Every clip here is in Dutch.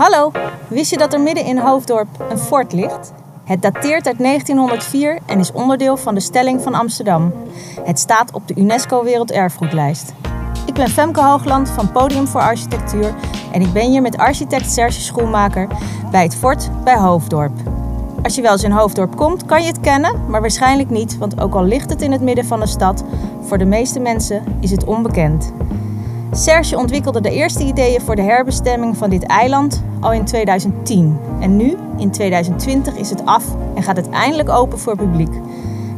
Hallo, wist je dat er midden in Hoofddorp een fort ligt? Het dateert uit 1904 en is onderdeel van de Stelling van Amsterdam. Het staat op de UNESCO Werelderfgoedlijst. Ik ben Femke Hoogland van Podium voor Architectuur en ik ben hier met architect Serge Schoenmaker bij het fort bij Hoofddorp. Als je wel eens in Hoofddorp komt, kan je het kennen, maar waarschijnlijk niet, want ook al ligt het in het midden van de stad, voor de meeste mensen is het onbekend. Serge ontwikkelde de eerste ideeën voor de herbestemming van dit eiland al in 2010. En nu, in 2020, is het af en gaat het eindelijk open voor publiek.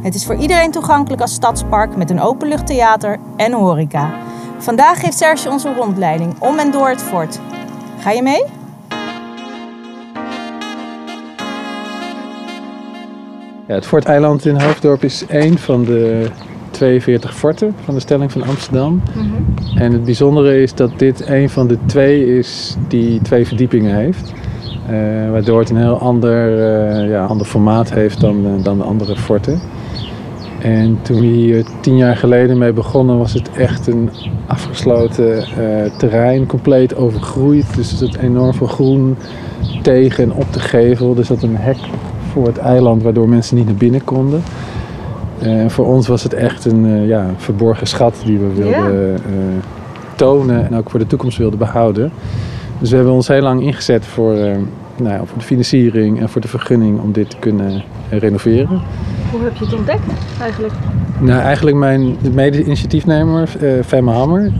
Het is voor iedereen toegankelijk als stadspark met een openluchttheater en horeca. Vandaag geeft Serge onze rondleiding om en door het fort. Ga je mee? Ja, het Fort Eiland in Hoofddorp is één van de 42 forten van de Stelling van Amsterdam. En het bijzondere is dat dit een van de twee is die twee verdiepingen heeft. Eh, waardoor het een heel ander, eh, ja, ander formaat heeft dan, eh, dan de andere forten. En toen we hier tien jaar geleden mee begonnen, was het echt een afgesloten terrein, compleet overgroeid. Dus er zat enorm veel groen tegen en op de gevel. Er zat een hek voor het eiland, waardoor mensen niet naar binnen konden. Eh, En voor ons was het echt een eh, ja, verborgen schat die we wilden eh, tonen en ook voor de toekomst wilden behouden. Dus we hebben ons heel lang ingezet voor, nou ja, voor de financiering en voor de vergunning om dit te kunnen renoveren. Hoe heb je het ontdekt eigenlijk? Nou, eigenlijk mijn mede-initiatiefnemer, eh Femme Hammer.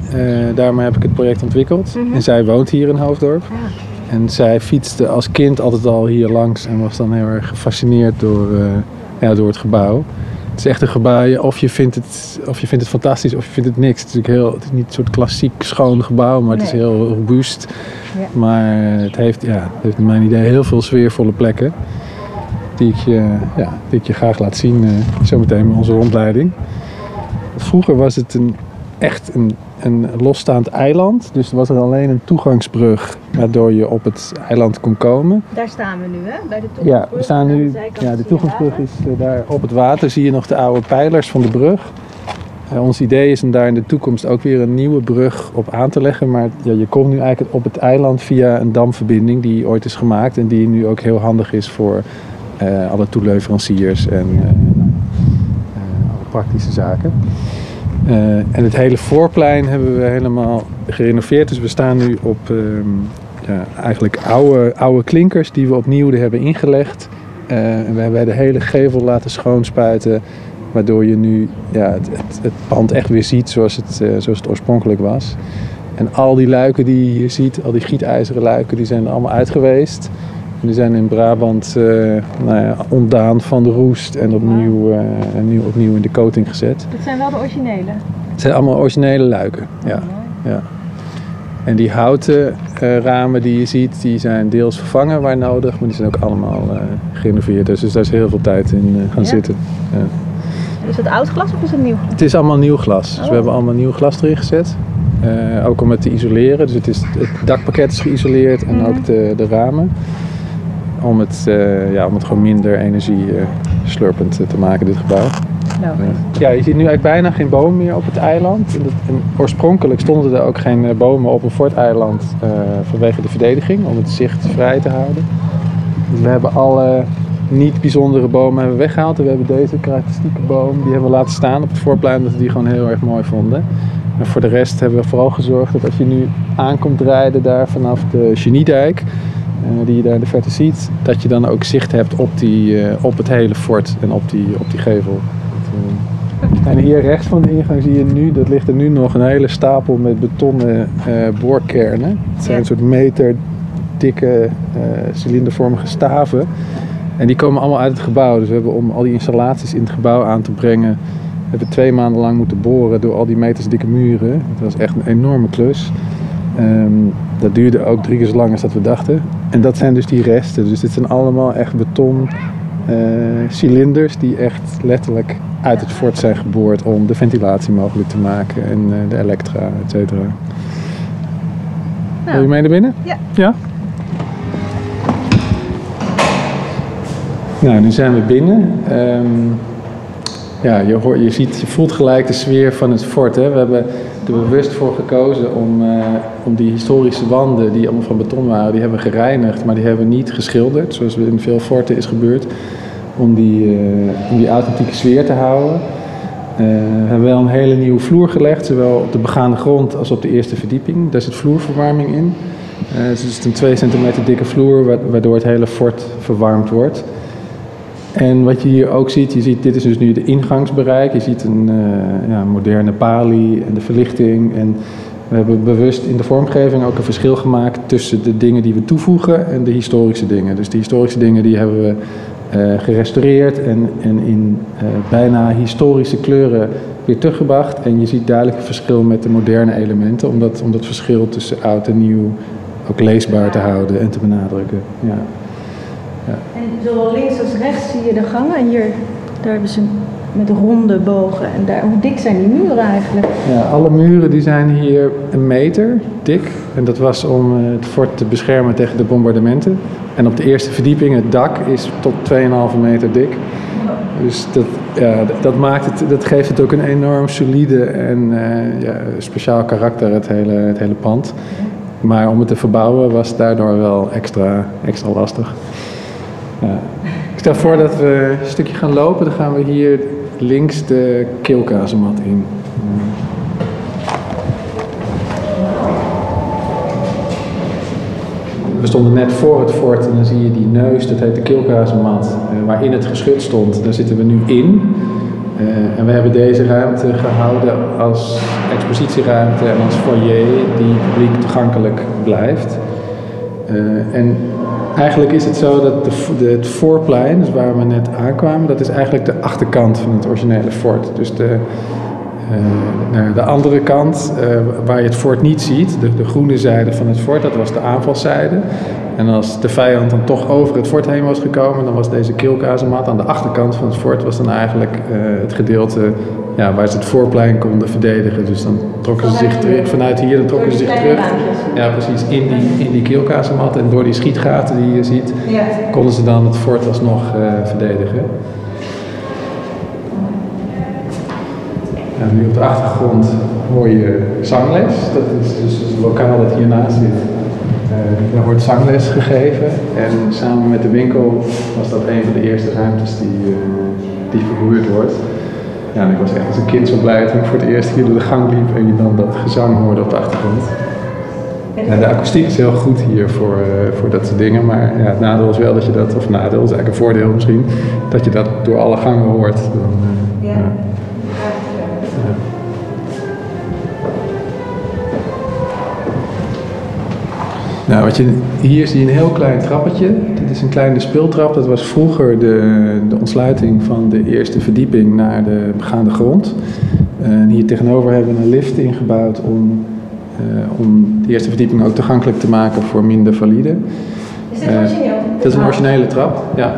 daarmee heb ik het project ontwikkeld. En zij woont hier in Hoofddorp. En zij fietste als kind altijd al hier langs en was dan heel erg gefascineerd door, ja, door het gebouw. Het is echt een gebouw, of je, vindt het, of je vindt het fantastisch of je vindt het niks. Het is, natuurlijk heel, het is niet een soort klassiek schoon gebouw, maar het is heel robuust. Ja. Maar het heeft, ja, het heeft in mijn idee heel veel sfeervolle plekken. Die ik je, ja, die ik je graag laat zien eh, zometeen met onze rondleiding. Vroeger was het een, echt een, een losstaand eiland. Dus er was er alleen een toegangsbrug waardoor je op het eiland kon komen. Daar staan we nu, hè? Bij de Ja, we staan nu. Ja, de toegangsbrug is eh, daar op het water. Zie je nog de oude pijlers van de brug. Eh, ons idee is om daar in de toekomst ook weer een nieuwe brug op aan te leggen. Maar ja, je komt nu eigenlijk op het eiland via een damverbinding die ooit is gemaakt. En die nu ook heel handig is voor eh, alle toeleveranciers en alle praktische zaken. Eh, en het hele voorplein hebben we helemaal gerenoveerd. Dus we staan nu op ehm, ja, eigenlijk oude, oude klinkers die we opnieuw hebben ingelegd. Eh, we hebben de hele gevel laten schoonspuiten. Waardoor je nu ja, het, het, het pand echt weer ziet zoals het, eh, zoals het oorspronkelijk was. En al die luiken die je hier ziet, al die gietijzeren luiken, die zijn er allemaal uit geweest. Die zijn in Brabant eh, nou ja, ontdaan van de roest en opnieuw, eh, en nu opnieuw in de coating gezet. Dit zijn wel de originele. Het zijn allemaal originele luiken. Ja, ja. En die houten eh, ramen die je ziet, die zijn deels vervangen waar nodig, maar die zijn ook allemaal eh gerenoveerd. Dus, dus daar is heel veel tijd in eh, gaan Ja. zitten. Ja. Is het oud glas of is het nieuw? Het is allemaal nieuw glas. Dus Oh. we hebben allemaal nieuw glas erin gezet. Eh, ook om het te isoleren. Dus het, is, het dakpakket is geïsoleerd en Mhm. ook de, de ramen. Om het, eh, ja, om het gewoon minder energie eh, slurpend eh, te maken, dit gebouw. Nou, Ja, je ziet nu eigenlijk bijna geen bomen meer op het eiland. En dat- en oorspronkelijk stonden er ook geen bomen op een forteiland vanwege de verdediging, om het zicht vrij te houden. Dus we hebben alle niet bijzondere bomen hebben we weggehaald. En we hebben deze karakteristieke boom, die hebben we laten staan op het voorplein, omdat we die gewoon heel erg mooi vonden. En voor de rest hebben we vooral gezorgd dat als je nu aankomt rijden daar vanaf de Geniedijk, die je daar in de verte ziet, dat je dan ook zicht hebt op, die, eh, op het hele fort en op die, op die gevel. Dat, eh, En hier rechts van de ingang zie je nu, dat ligt er nu nog een hele stapel met betonnen eh, boorkernen. Het zijn een soort meter dikke eh, cilindervormige staven. En die komen allemaal uit het gebouw. Dus we hebben om al die installaties in het gebouw aan te brengen, we hebben twee maanden lang moeten boren door al die meters dikke muren. Het was echt een enorme klus. Ehm, dat duurde ook drie keer zo lang als dat we dachten. En dat zijn dus die resten. Dus dit zijn allemaal echt beton eh, cilinders die echt letterlijk uit het fort zijn geboord om de ventilatie mogelijk te maken en eh, de elektra, et cetera. Wil je mee naar binnen? Ja. Ja? Nou, nu zijn we binnen. Ehm, ja, je, hoort, je, ziet, je voelt gelijk de sfeer van het fort. Hè? We hebben er bewust voor gekozen om, uh, om die historische wanden, die allemaal van beton waren, die hebben gereinigd, maar die hebben niet geschilderd, zoals in veel forten is gebeurd, om die, uh, om die authentieke sfeer te houden. Uh, we hebben wel een hele nieuwe vloer gelegd, zowel op de begaande grond als op de eerste verdieping. Daar zit vloerverwarming in. het is een 2 centimeter dikke vloer, waardoor het hele fort verwarmd wordt. En wat je hier ook ziet, je ziet, dit is dus nu de ingangsbereik. Je ziet een uh, ja, moderne pali en de verlichting. En we hebben bewust in de vormgeving ook een verschil gemaakt tussen de dingen die we toevoegen en de historische dingen. Dus de historische dingen die hebben we uh, gerestaureerd en, en in uh, bijna historische kleuren weer teruggebracht. En je ziet duidelijk een verschil met de moderne elementen, om dat, om dat verschil tussen oud en nieuw ook leesbaar te houden en te benadrukken. Ja. En zowel links als rechts zie je de gangen. En hier, daar hebben ze met ronde bogen. En daar, hoe dik zijn die muren eigenlijk? Ja, alle muren die zijn hier een meter dik. En dat was om eh, het fort te beschermen tegen de bombardementen. En op de eerste verdieping, het dak, is tot 2,5 meter dik. Dus dat, ja, dat, maakt het, dat geeft het ook een enorm solide en uh, ja, speciaal karakter, het hele, het hele pand. Maar om het te verbouwen was daardoor wel extra, extra lastig. Ik stel voor dat we een stukje gaan lopen. Dan gaan we hier links de keelkazemat in. We stonden net voor het fort en dan zie je die neus, dat heet de keelkazemat, eh, waarin het geschut stond. Daar zitten we nu in. Uh, en we hebben deze ruimte gehouden als expositieruimte en als foyer die publiek toegankelijk blijft. Uh, en Eigenlijk is het zo dat de, het voorplein, dus waar we net aankwamen, dat is eigenlijk de achterkant van het originele fort. Dus de, uh, de andere kant, uh, waar je het fort niet ziet, de, groene zijde van het fort, dat was de aanvalszijde. En als de vijand dan toch over het fort heen was gekomen, dan was deze keelkazemat aan de achterkant van het fort was dan eigenlijk uh, het gedeelte ja, waar ze het voorplein konden verdedigen. Dus dan trokken ze zich terug, vanuit hier dan trokken ze zich terug. Ja, precies, in die, in die keelkazemat. En door die schietgaten die je ziet, konden ze dan het fort alsnog uh, verdedigen. En nu op de achtergrond hoor je zangles. Dat is dus het lokaal dat hiernaast zit. Uh, daar wordt zangles gegeven. En samen met de winkel was dat een van de eerste ruimtes die, uh, die verhuurd wordt. Ja, en ik was echt als een kind zo blij toen ik voor het eerst hier door de gang liep en je dan dat gezang hoorde op de achtergrond. Ja, de akoestiek is heel goed hier voor, uh, voor dat soort dingen, maar ja, het nadeel is wel dat je dat, of nadeel is eigenlijk een voordeel misschien, dat je dat door alle gangen hoort. Dan, uh, ja. ja. Nou, wat je, hier zie je een heel klein trappetje. Dit is een kleine speeltrap. Dat was vroeger de, de ontsluiting van de eerste verdieping naar de begaande grond. En hier tegenover hebben we een lift ingebouwd om, uh, om de eerste verdieping ook toegankelijk te maken voor minder valide. Is dit origineel? Uh, dat is een originele trap, ja.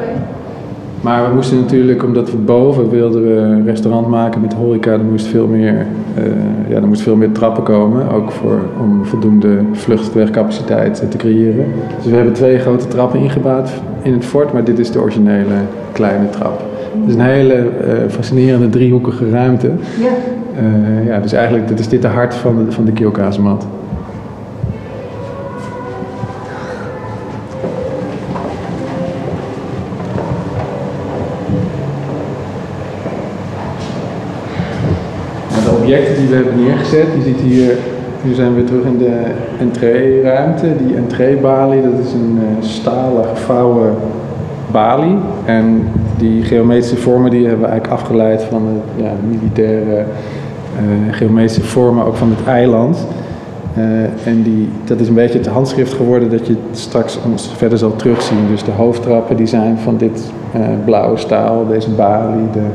Maar we moesten natuurlijk, omdat we boven wilden we een restaurant maken met horeca, er moest veel meer, uh, ja, er moest veel meer trappen komen. Ook voor, om voldoende vluchtwegcapaciteit te creëren. Dus we hebben twee grote trappen ingebouwd in het fort, maar dit is de originele kleine trap. Het is een hele uh, fascinerende driehoekige ruimte. Ja. Uh, ja, dus eigenlijk dit is dit de hart van de, van de objecten die we hebben neergezet. Je ziet hier, nu zijn we terug in de entreeruimte. Die entreebalie, dat is een uh, stalen gevouwen balie. En die geometrische vormen die hebben we eigenlijk afgeleid van de ja, militaire uh, geometrische vormen, ook van het eiland. Uh, en die, dat is een beetje het handschrift geworden dat je straks ons verder zal terugzien. Dus de hoofdtrappen die zijn van dit blauwe staal, deze balie, de,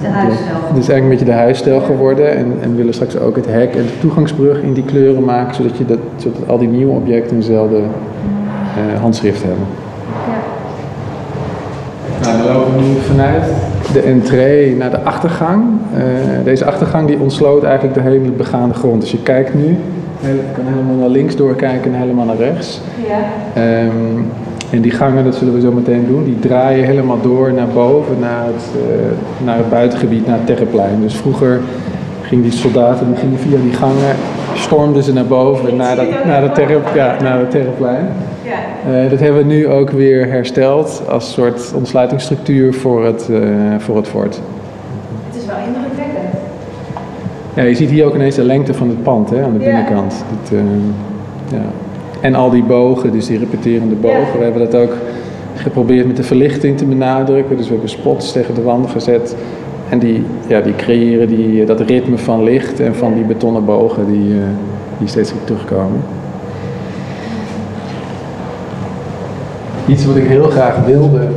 de huisstijl. Het is eigenlijk een beetje de huisstijl geworden. En, en we willen straks ook het hek en de toegangsbrug in die kleuren maken, zodat, je dat, zodat al die nieuwe objecten eenzelfde uh, handschrift hebben. Ja. Nou, dan lopen we nu vanuit de entree naar de achtergang. Uh, deze achtergang die ontsloot eigenlijk de hele begaande grond. Dus je kijkt nu, je kan helemaal naar links doorkijken en helemaal naar rechts. Ja. Um, en die gangen, dat zullen we zo meteen doen, die draaien helemaal door naar boven, naar het, uh, naar het buitengebied, naar het Terreplein. Dus vroeger gingen die soldaten die gingen via die gangen, stormden ze naar boven, naar, dat, naar, terre, ja, naar het terreplein. Uh, dat hebben we nu ook weer hersteld als soort ontsluitingsstructuur voor het, uh, voor het fort. Het is wel indrukwekkend. Ja, je ziet hier ook ineens de lengte van het pand hè, aan de binnenkant. Dat, ja. En al die bogen, dus die repeterende bogen. We hebben dat ook geprobeerd met de verlichting te benadrukken. Dus we hebben spots tegen de wanden gezet. En die, ja, die creëren die, dat ritme van licht en van die betonnen bogen die, uh, die steeds weer terugkomen. Iets wat ik heel graag wilde,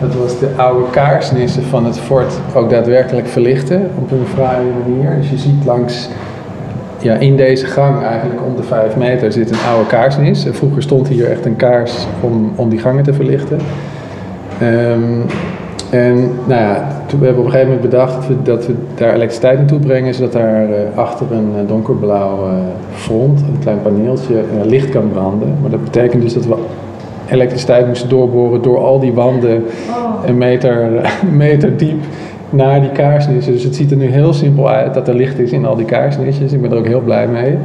dat was de oude kaarsnissen van het fort ook daadwerkelijk verlichten op een fraaie manier. Dus je ziet langs ja, in deze gang, eigenlijk om de vijf meter, zit een oude kaarsnis. Vroeger stond hier echt een kaars om, om die gangen te verlichten. Um, en nou ja, toen we hebben op een gegeven moment bedacht dat we, dat we daar elektriciteit naartoe brengen, zodat daar uh, achter een uh, donkerblauw uh, front, een klein paneeltje, licht kan branden. Maar dat betekent dus dat we elektriciteit moesten doorboren door al die wanden een meter, meter diep naar die kaarsnissen. Dus het ziet er nu heel simpel uit dat er licht is in al die kaarsnisjes. Ik ben er ook heel blij mee.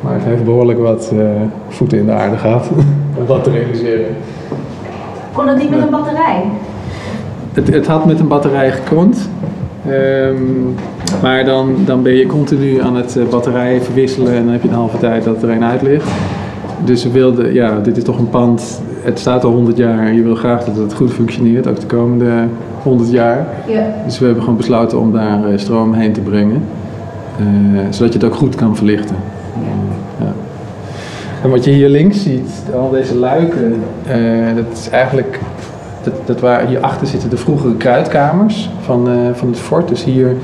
Maar het heeft behoorlijk wat uh, voeten in de aarde gehad om dat te realiseren. Kon het niet met een batterij? Het, het had met een batterij gekund. Um, maar dan, dan ben je continu aan het uh, batterijen verwisselen en dan heb je een halve tijd dat er een uit ligt. Dus we wilden, ja, dit is toch een pand, het staat al 100 jaar en je wil graag dat het goed functioneert, ook de komende 100 jaar. Ja. Dus we hebben gewoon besloten om daar uh, stroom heen te brengen, uh, zodat je het ook goed kan verlichten. Ja. ja. En wat je hier links ziet, al deze luiken, dat is eigenlijk dat, dat waar, hierachter zitten de vroegere kruidkamers van, uh, van het fort. Dus hier,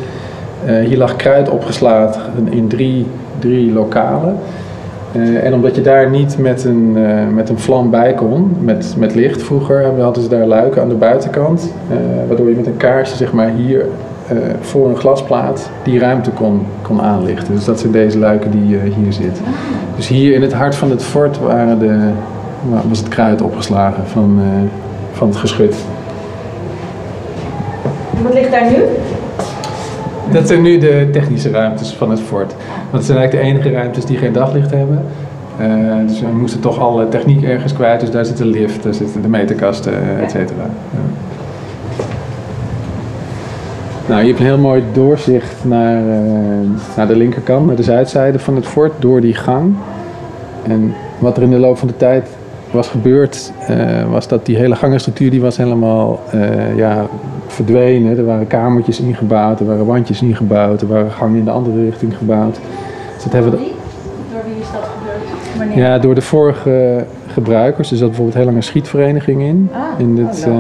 uh, hier lag kruid opgeslagen in drie, drie lokalen. Uh, en omdat je daar niet met een, met een vlam bij kon, met, met licht vroeger, hadden ze daar luiken aan de buitenkant. waardoor je met een kaarsje zeg maar, hier voor een glasplaat die ruimte kon, kon aanlichten. Dus dat zijn deze luiken die hier zitten. Dus hier in het hart van het fort waren de, was het kruid opgeslagen van, van het geschut. Wat ligt daar nu? Dat zijn nu de technische ruimtes van het fort. Dat zijn eigenlijk de enige ruimtes die geen daglicht hebben. Uh, dus we moesten toch alle techniek ergens kwijt. Dus daar zit de lift, daar zitten de meterkasten, et cetera. Nou, je hebt een heel mooi doorzicht naar, uh, naar de linkerkant, naar de zuidzijde van het fort, door die gang. En wat er in de loop van de tijd was gebeurd, uh, was dat die hele gangenstructuur die was helemaal uh, ja, verdwenen. Er waren kamertjes ingebouwd, er waren wandjes ingebouwd, er waren gangen in de andere richting gebouwd. Dus dat hebben door wie? Door wie is dat gebeurd? Wanneer? Ja, door de vorige gebruikers. Er zat bijvoorbeeld heel lang een schietvereniging in. Ah, in dit, uh,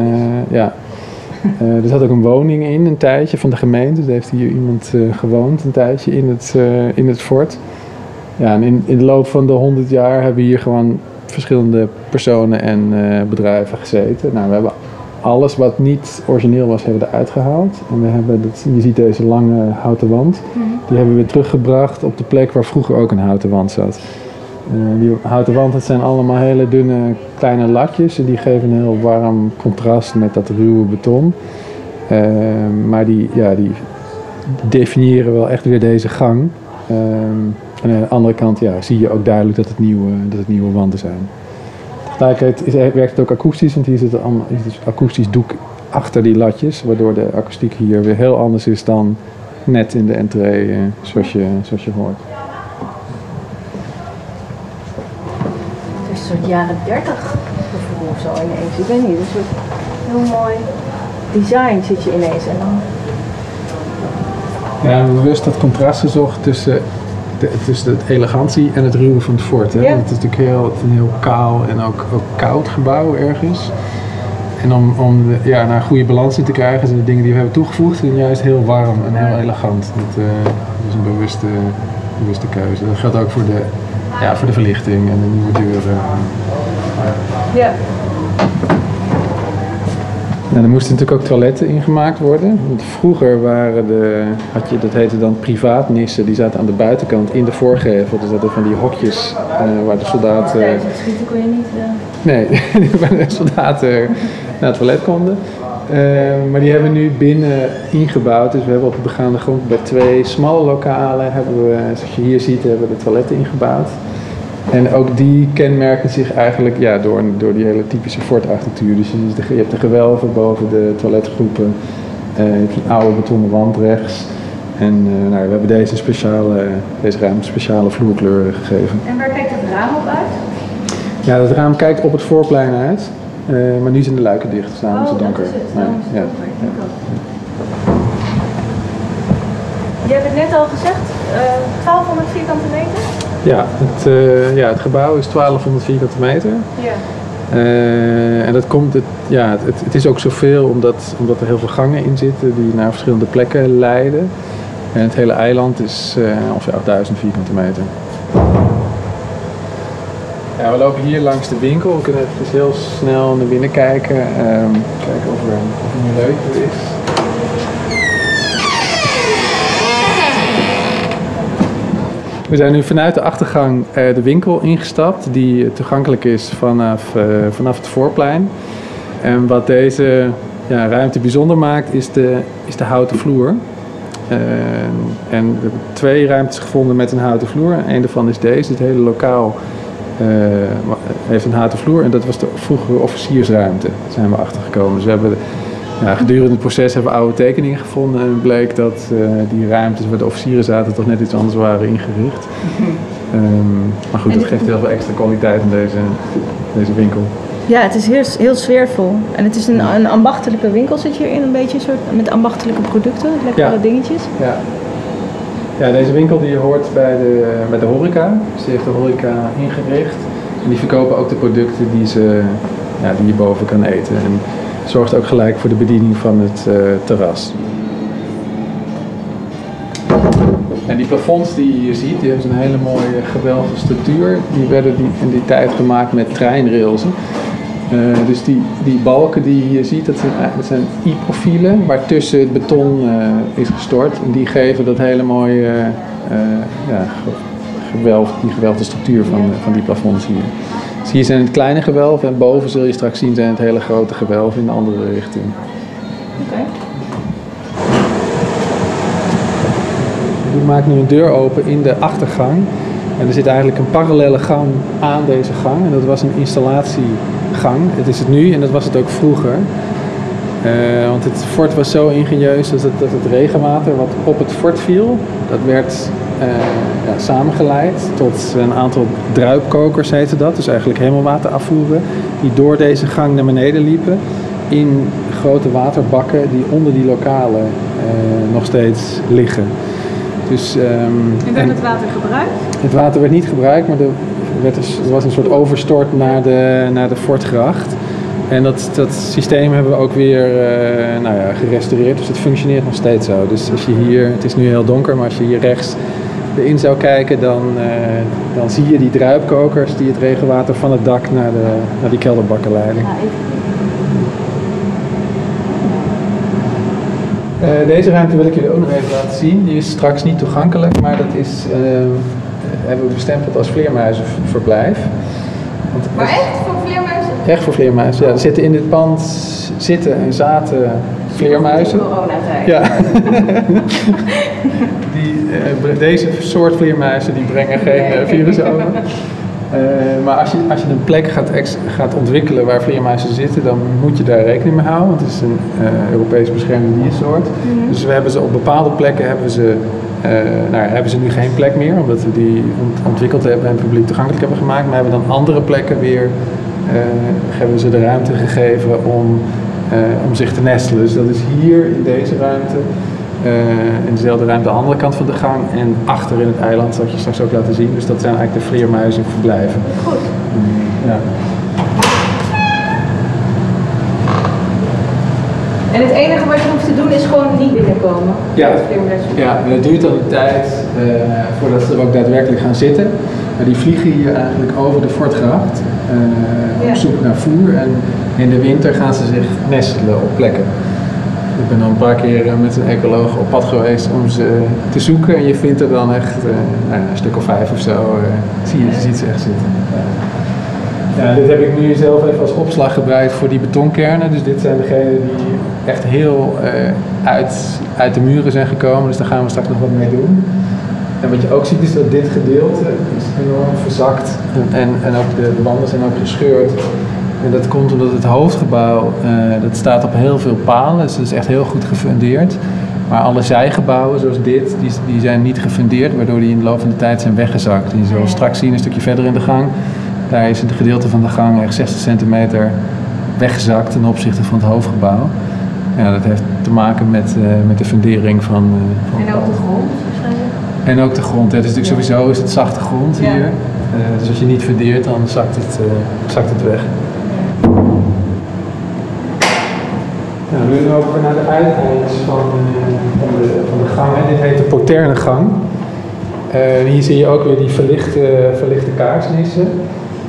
ja. er zat ook een woning in, een tijdje, van de gemeente. Dus heeft hier iemand gewoond, een tijdje, in het, in het fort. Ja, en in, in de loop van de honderd jaar hebben we hier gewoon verschillende personen en uh, bedrijven gezeten. Nou, we hebben alles wat niet origineel was, hebben we eruit gehaald. En we hebben, dat, je ziet deze lange houten wand, -hmm. die hebben we weer teruggebracht op de plek waar vroeger ook een houten wand zat. Uh, die houten wand, dat zijn allemaal hele dunne kleine lakjes. En die geven een heel warm contrast met dat ruwe beton. Uh, maar die, ja, die definiëren wel echt weer deze gang. En aan de andere kant ja, zie je ook duidelijk dat het nieuwe, dat het nieuwe wanden zijn. Tegelijkertijd is, werkt het ook akoestisch, want hier zit een dus akoestisch doek achter die latjes, waardoor de akoestiek hier weer heel anders is dan net in de entree, eh, zoals, je, zoals je hoort. Het is een soort jaren 30 gevoel of zo ineens. Ik weet niet, een soort heel mooi design zit je ineens en dan... Ja, we hebben bewust dat contrast gezocht tussen tussen de elegantie en het ruwe van het fort. Hè? Ja. Het is natuurlijk heel, een heel kaal en ook, ook koud gebouw ergens. En om, om de, ja, naar een goede balans in te krijgen zijn de dingen die we hebben toegevoegd zijn juist heel warm en heel elegant. Dat, uh, is een bewuste, bewuste keuze. Dat geldt ook voor de, ja, voor de verlichting en de nieuwe deuren. Ja. Nou, er moesten natuurlijk ook toiletten ingemaakt worden. Want vroeger waren de, had je, dat heette dan privaatnissen, die zaten aan de buitenkant in de voorgevel. Dus dat er van die hokjes uh, waar de soldaten... Ja, schieten kon je niet... Uh... Nee, waar de soldaten naar het toilet konden. maar die hebben we nu binnen ingebouwd. Dus we hebben op de begaande grond bij twee smalle lokalen, hebben we, zoals je hier ziet, hebben we de toiletten ingebouwd. En ook die kenmerken zich eigenlijk ja, door, door die hele typische Ford-architectuur. Dus je, je hebt de gewelven boven de toiletgroepen, uh, je hebt een oude betonnen wand rechts. En uh, nou, we hebben deze, speciale, deze ruimte speciale vloerkleuren gegeven. En waar kijkt het raam op uit? Ja, het raam kijkt op het voorplein uit. Uh, maar nu zijn de luiken dicht, dus daarom oh, is het donker. Dat is het. Nee, ja. ja. Je hebt het net al gezegd, uh, 1200 vierkante meter? Ja het, uh, ja, het gebouw is 1200 vierkante meter. Ja. Uh, en dat komt, het, ja, het, het, is ook zoveel omdat, omdat er heel veel gangen in zitten die naar verschillende plekken leiden. En het hele eiland is uh, ongeveer 8000 vierkante meter. Ja, we lopen hier langs de winkel. We kunnen even heel snel naar binnen kijken. Um, kijken of er, of er een leuk is. We zijn nu vanuit de achtergang uh, de winkel ingestapt, die toegankelijk is vanaf, uh, vanaf het voorplein. En wat deze ja, ruimte bijzonder maakt, is de, is de houten vloer. En we hebben twee ruimtes gevonden met een houten vloer. Een daarvan is deze. Het hele lokaal heeft een houten vloer. En dat was de vroegere officiersruimte. Daar zijn we achtergekomen. Dus we hebben ja, gedurende het proces hebben we oude tekeningen gevonden en bleek dat uh, die ruimtes waar de officieren zaten toch net iets anders waren ingericht. Um, maar goed, dat geeft heel veel extra kwaliteit in deze, deze winkel. Ja, het is heel, heel sfeervol. En het is een, een ambachtelijke winkel zit hierin, een beetje soort, met ambachtelijke producten, lekkere ja. dingetjes. Ja. ja, deze winkel die hoort bij de, bij de horeca. Dus die heeft de horeca ingericht. En die verkopen ook de producten die, ze, ja, die je boven kan eten. En, zorgt ook gelijk voor de bediening van het uh, terras. En die plafonds die je ziet, die hebben een hele mooie geweldige structuur. Die werden in die tijd gemaakt met treinrails. Uh, dus die, die balken die je hier ziet, dat zijn, dat zijn I-profielen waartussen het beton uh, is gestort. En die geven dat hele mooie ja, gewelf, die gewelfde structuur van, van die plafonds hier. Dus hier zijn het kleine gewelven en boven zul je straks zien zijn het hele grote gewelven in de andere richting. Oké. Okay. Ik maak nu een deur open in de achtergang. En er zit eigenlijk een parallele gang aan deze gang. En dat was een installatiegang. Het is het nu en dat was het ook vroeger. Uh, want het fort was zo ingenieus dat het, dat het regenwater wat op het fort viel, dat werd ja, samengeleid tot een aantal druipkokers heette dat. Dus eigenlijk hemelwater afvoeren. Die door deze gang naar beneden liepen. In grote waterbakken die onder die lokalen uh, nog steeds liggen. Dus, um, en werd het water gebruikt? Het water werd niet gebruikt, maar er, werd dus, er was een soort overstort naar de, naar de Fortgracht. En dat, dat systeem hebben we ook weer uh, nou ja, gerestaureerd, dus het functioneert nog steeds zo. Dus als je hier, het is nu heel donker, maar als je hier rechts erin zou kijken, dan, uh, dan zie je die druipkokers die het regenwater van het dak naar, de, naar die kelderbakken leiden. Uh, deze ruimte wil ik jullie ook nog even laten zien. Die is straks niet toegankelijk, maar dat is, uh, hebben we bestempeld als vleermuizenverblijf. Want maar echt voor vleermuizen? Echt voor vleermuizen, ja. Er zitten in dit pand zitten en zaten vleermuizen. Coronatijd. Ja. die, uh, deze soort vleermuizen die brengen geen nee. virus over. Uh, maar als je, als je een plek gaat, ex, gaat ontwikkelen waar vleermuizen zitten, dan moet je daar rekening mee houden. Want het is een uh, Europees beschermde diersoort. Mm -hmm. Dus we hebben ze op bepaalde plekken hebben ze, uh, nou, hebben ze nu geen plek meer, omdat we die ont ontwikkeld hebben en publiek toegankelijk hebben gemaakt. Maar hebben dan andere plekken weer, hebben ze de ruimte gegeven om, om zich te nestelen. Dus dat is hier in deze ruimte. Uh, in dezelfde ruimte aan de andere kant van de gang en achter in het eiland, zal ik je straks ook laten zien. Dus dat zijn eigenlijk de vleermuizen verblijven. Goed. Ja. En het enige wat je hoeft te doen is gewoon niet binnenkomen. Ja, ja en het duurt dan een tijd uh, voordat ze er ook daadwerkelijk gaan zitten. Maar die vliegen hier eigenlijk over de Fortgracht uh, ja. op zoek naar voer. En in de winter gaan ze zich nestelen op plekken. Ik ben al een paar keer eh, met een ecoloog op pad geweest om ze te zoeken. En je vindt er dan echt uh, nou, een stuk of vijf of zo. Zie je, je ziet ze echt zitten. Ja, dit heb ik nu zelf even als opslag gebruikt voor die betonkernen. Dus dit zijn degenen die echt heel uit, uit de muren zijn gekomen. Dus daar gaan we straks nog wat mee doen. En wat je ook ziet is dat dit gedeelte is enorm verzakt. En, en ook de, de, wanden zijn ook gescheurd. En dat komt omdat het hoofdgebouw, dat staat op heel veel palen. Dus het is echt heel goed gefundeerd. Maar alle zijgebouwen zoals dit, die, die zijn niet gefundeerd, waardoor die in de loop van de tijd zijn weggezakt. En je zult straks zien, een stukje verder in de gang, daar is het gedeelte van de gang echt 60 centimeter weggezakt ten opzichte van het hoofdgebouw. Ja, dat heeft te maken met, uh, met de fundering van, uh, van... En ook de grond? En ook de grond. Ja, dus natuurlijk sowieso is het zachte grond hier. Uh, dus als je niet fundeert, dan zakt het, zakt het weg. Nou, nu lopen we naar de uiteind van, van, de, de gang. Dit heet de poterne gang. Uh, hier zie je ook weer die verlichte, verlichte kaarsnissen.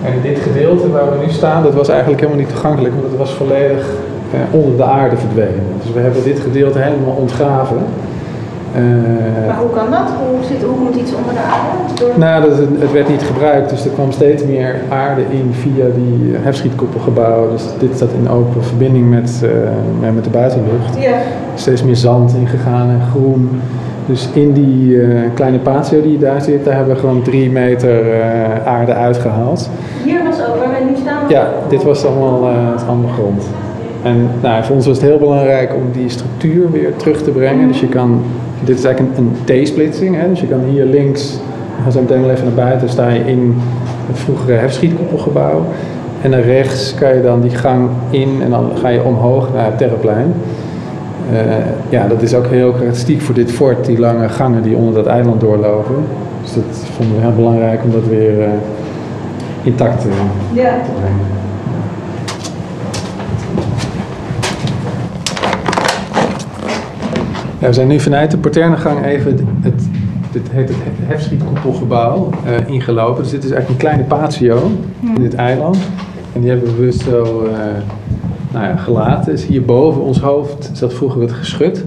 En dit gedeelte waar we nu staan, dat was eigenlijk helemaal niet toegankelijk, want het was volledig uh, onder de aarde verdwenen. Dus we hebben dit gedeelte helemaal ontgraven. Uh, maar hoe kan dat? Hoe, zit, hoe moet iets onder de aarde? Door... Nou, dat, het werd niet gebruikt, dus er kwam steeds meer aarde in via die hefschietkoepelgebouwen. Dus dit staat in open verbinding met, uh, met de buitenlucht. Ja. Steeds meer zand ingegaan en groen. Dus in die uh, kleine patio die daar zit, daar hebben we gewoon drie meter aarde uitgehaald. Hier was ook waar wij nu staan? Ja, dit was allemaal, het allemaal grond. En nou, voor ons was het heel belangrijk om die structuur weer terug te brengen. Dus je kan dit is eigenlijk een, een T-splitsing. Dus je kan hier links, we gaan zo meteen wel even naar buiten, sta je in het vroegere hefschietkoepelgebouw. En naar rechts kan je dan die gang in en dan ga je omhoog naar het Terreplein. Uh, ja, dat is ook heel karakteristiek voor dit fort, die lange gangen die onder dat eiland doorlopen. Dus dat vonden we heel belangrijk om dat weer uh, intact uh, ja. te brengen. Ja, we zijn nu vanuit de Porternegang even het, heet het hefschietkoepelgebouw uh, ingelopen. Dus dit is eigenlijk een kleine patio in dit eiland. En die hebben we bewust zo uh, nou ja, gelaten. Dus hier boven ons hoofd zat vroeger het geschut.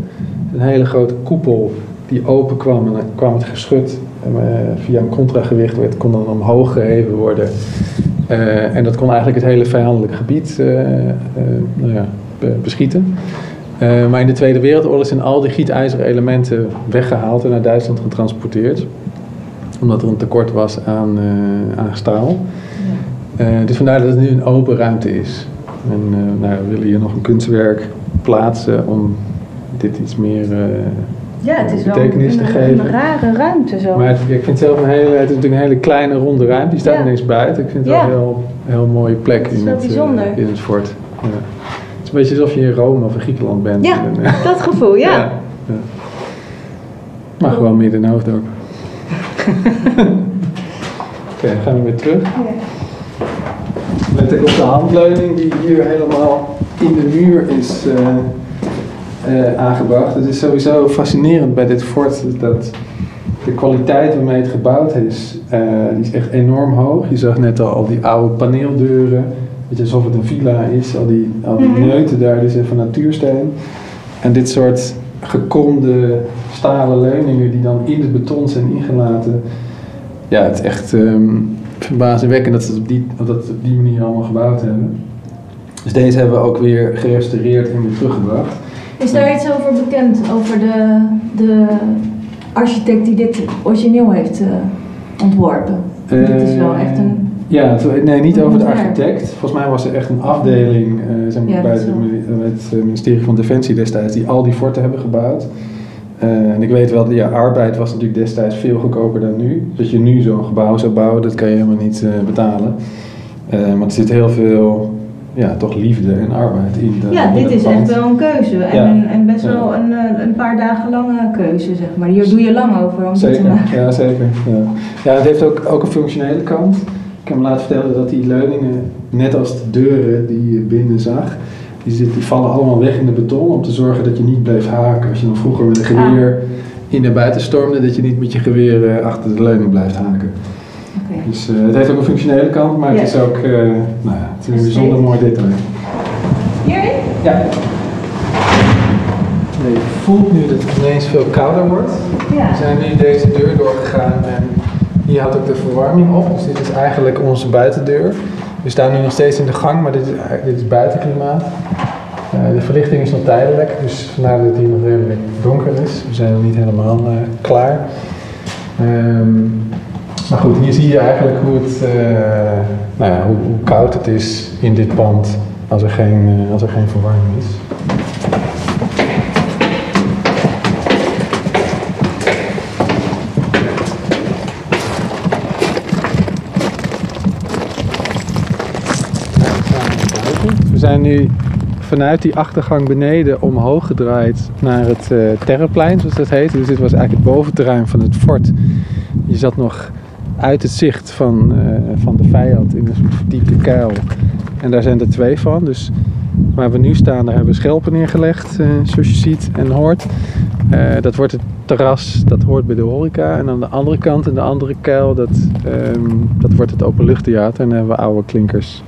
Een hele grote koepel die open kwam en dan kwam het geschut uh, via een contragewicht werd, kon dan omhoog geheven worden. en dat kon eigenlijk het hele vijandelijk gebied nou ja, beschieten. Uh, maar in de Tweede Wereldoorlog zijn al die gietijzeren elementen weggehaald en naar Duitsland getransporteerd. Omdat er een tekort was aan, uh, aan staal. Uh, dus vandaar dat het nu een open ruimte is. En nou, we willen hier nog een kunstwerk plaatsen om dit iets meer ja, het is betekenis wel een, te geven. Een rare ruimte zo. Maar het, ik vind het zelf een hele, het is natuurlijk een hele kleine ronde ruimte. Die staat ja. ineens buiten. Ik vind het ja. wel een heel, heel mooie plek in het, in het fort. Ja. Het is een beetje alsof je in Rome of in Griekenland bent. Ja, en, dat gevoel, ja. ja, ja. Maar gewoon midden in Hoofddorp. Oké, okay, gaan we weer terug. Ja. Let ik op de handleuning die hier helemaal in de muur is uh, uh, aangebracht. Het is sowieso fascinerend bij dit fort dat de kwaliteit waarmee het gebouwd is, die is echt enorm hoog. Je zag net al, al die oude paneeldeuren Weet je, alsof het een villa is, al die, al die Mhm. neuten daar, die zijn van natuursteen. En dit soort gekromde stalen leuningen die dan in het beton zijn ingelaten. Ja, het is echt ehm, verbazingwekkend dat ze het op die, dat het op die manier allemaal gebouwd hebben. Dus deze hebben we ook weer gerestaureerd en weer teruggebracht. Is daar iets over bekend, over de, de architect die dit origineel heeft uh, ontworpen? dit is wel echt een ja, nee, niet over de architect. Volgens mij was er echt een afdeling uh, zeg maar, Ja, bij het, eh, ministerie van Defensie destijds die al die forten hebben gebouwd. Eh, en ik weet wel, ja, arbeid was natuurlijk destijds veel goedkoper dan nu. Dat je nu zo'n gebouw zou bouwen, dat kan je helemaal niet eh, betalen. Eh, maar er zit heel veel, ja, toch liefde en arbeid in. de- Ja, dit is pand. echt wel een keuze. En, Ja. een- en best Ja. wel een, eh, een paar dagen lange keuze, zeg maar. Hier doe je lang over om dit te Zeker, maken. ja zeker. Ja. ja, het heeft ook, ook een functionele kant. Ik heb me laten vertellen dat die leuningen, net als de deuren die je binnen zag, die, zit, die vallen allemaal weg in de beton om te zorgen dat je niet bleef haken. Als je dan vroeger met een geweer in naar buiten stormde, dat je niet met je geweer eh, achter de leuning blijft haken. Dus eh, het heeft ook een functionele kant, maar Ja. het is ook eh, nou ja, het is een bijzonder mooi detail. Hierin? Ja. Nee, je voelt nu dat het ineens veel kouder wordt. Ja. We zijn nu deze deur doorgegaan en hier had ook de verwarming op. Dus dit is eigenlijk onze buitendeur. We staan nu nog steeds in de gang, maar dit is, dit is buitenklimaat. de verlichting is nog tijdelijk, dus vandaar dat het hier nog redelijk donker is. We zijn nog niet helemaal klaar. Ehm, maar goed, hier zie je eigenlijk hoe, het, nou ja, hoe, koud het is in dit pand als er geen, als er geen verwarming is. Zijn nu vanuit die achtergang beneden omhoog gedraaid naar het uh, Terreplein, zoals dat heet. Dus dit was eigenlijk het boventerrein van het fort. Je zat nog uit het zicht van, uh, van de vijand in een soort verdiepte kuil. En daar zijn er twee van. Dus waar we nu staan, daar hebben we schelpen neergelegd, uh, zoals je ziet en hoort. dat wordt het terras, dat hoort bij de horeca. En aan de andere kant, in de andere kuil, dat, um, dat wordt het openluchttheater. En daar hebben we oude klinkers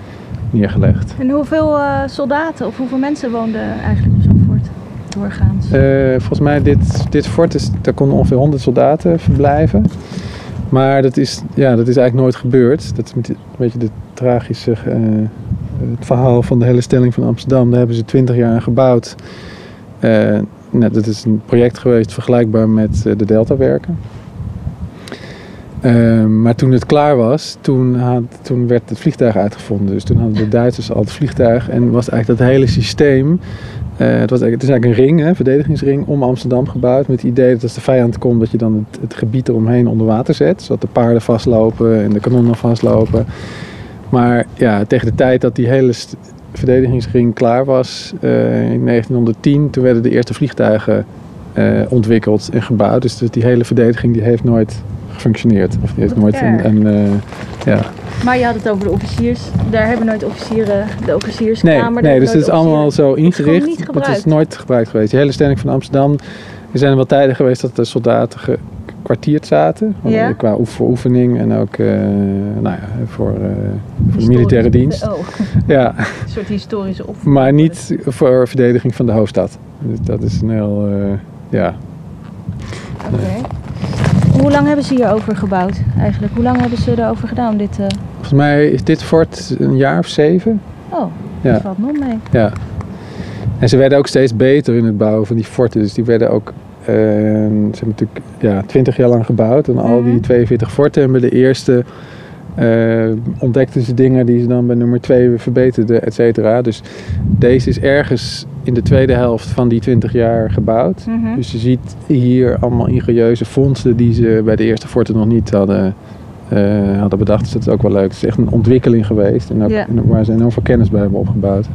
neergelegd. En hoeveel uh, soldaten of hoeveel mensen woonden eigenlijk op zo'n fort doorgaans? Uh, volgens mij dit, dit fort, is, daar konden ongeveer 100 soldaten verblijven. Maar dat is, ja, dat is eigenlijk nooit gebeurd. Dat is een beetje de tragische uh, het verhaal van de hele stelling van Amsterdam. Daar hebben ze 20 jaar aan gebouwd. Nou, dat is een project geweest vergelijkbaar met de Deltawerken. Ehm, maar toen het klaar was, toen, had, toen werd het vliegtuig uitgevonden. Dus toen hadden de Duitsers al het vliegtuig en was eigenlijk dat hele systeem. Uh, het, was, het is eigenlijk een ring, een verdedigingsring, om Amsterdam gebouwd. Met het idee dat als de vijand komt, dat je dan het, het gebied eromheen onder water zet. Zodat de paarden vastlopen en de kanonnen vastlopen. Maar ja, tegen de tijd dat die hele verdedigingsring klaar was, uh, in 1910, toen werden de eerste vliegtuigen uh, ontwikkeld en gebouwd. Dus die hele verdediging die heeft nooit gefunctioneerd. Of die heeft nooit een, een uh, ja. Maar je had het over de officiers. Daar hebben nooit officieren, de officierskamer. Nee, nee dus het is allemaal zo ingericht. Het is, nooit gebruikt geweest. Die hele stelling van Amsterdam. Er zijn wel tijden geweest dat de soldaten gekwartierd zaten. Ja. Qua oefening en ook uh, nou ja, voor, uh, voor de militaire dienst. Oh. Ja. Een soort historische oefening. Maar niet voor verdediging van de hoofdstad. Dus dat is een heel, uh, ja. Oké. Hoe lang hebben ze hierover gebouwd eigenlijk? Hoe lang hebben ze erover gedaan? Dit, uh... Volgens mij is dit fort een jaar of zeven. Oh, ja. dat valt nog mee. Ja. En ze werden ook steeds beter in het bouwen van die forten. Dus die werden ook, uh, ze hebben natuurlijk ja, 20 jaar lang gebouwd. En al die 42 mhm. forten hebben de eerste uh, ontdekten ze dingen die ze dan bij nummer 2 verbeterden, et cetera. Dus deze is ergens in de tweede helft van die 20 jaar gebouwd. Mhm. Dus je ziet hier allemaal ingenieuze fondsen die ze bij de eerste forten nog niet hadden, uh, hadden bedacht. Dus dat is ook wel leuk. Het is echt een ontwikkeling geweest en ook, waar ze enorm veel kennis bij hebben opgebouwd.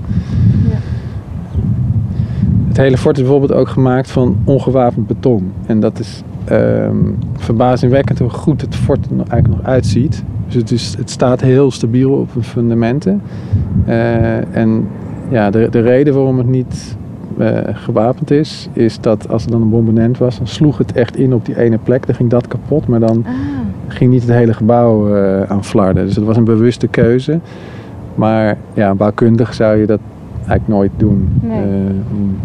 Het hele fort is bijvoorbeeld ook gemaakt van ongewapend beton. En dat is um, verbazingwekkend hoe goed het fort er eigenlijk nog uitziet. Dus het, is, het staat heel stabiel op de fundamenten. Uh, en ja, de, de reden waarom het niet uh, gewapend is, is dat als er dan een bombardement was, dan sloeg het echt in op die ene plek. Dan ging dat kapot, maar dan ah. ging niet het hele gebouw uh, aan flarden. Dus het was een bewuste keuze. Maar ja, bouwkundig zou je dat eigenlijk nooit doen nee. om,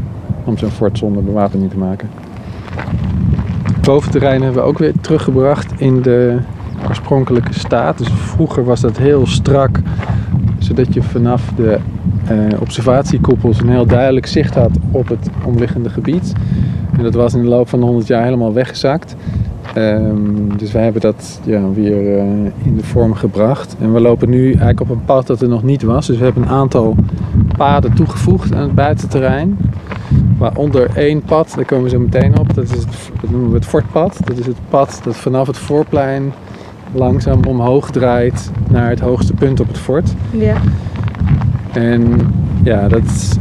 om zo'n fort zonder bewapening te maken. Boventerrein hebben we ook weer teruggebracht in de oorspronkelijke staat. Dus vroeger was dat heel strak, zodat je vanaf de uh, observatiekoepels een heel duidelijk zicht had op het omliggende gebied. En dat was in de loop van de 100 jaar helemaal weggezakt. Um, dus wij hebben dat ja, weer uh, in de vorm gebracht. En we lopen nu eigenlijk op een pad dat er nog niet was. Dus we hebben een aantal paden toegevoegd aan het buitenterrein. Waaronder één pad, daar komen we zo meteen op. Dat, is het, dat noemen we het fortpad. Dat is het pad dat vanaf het voorplein langzaam omhoog draait naar het hoogste punt op het fort. Ja. En ja, dat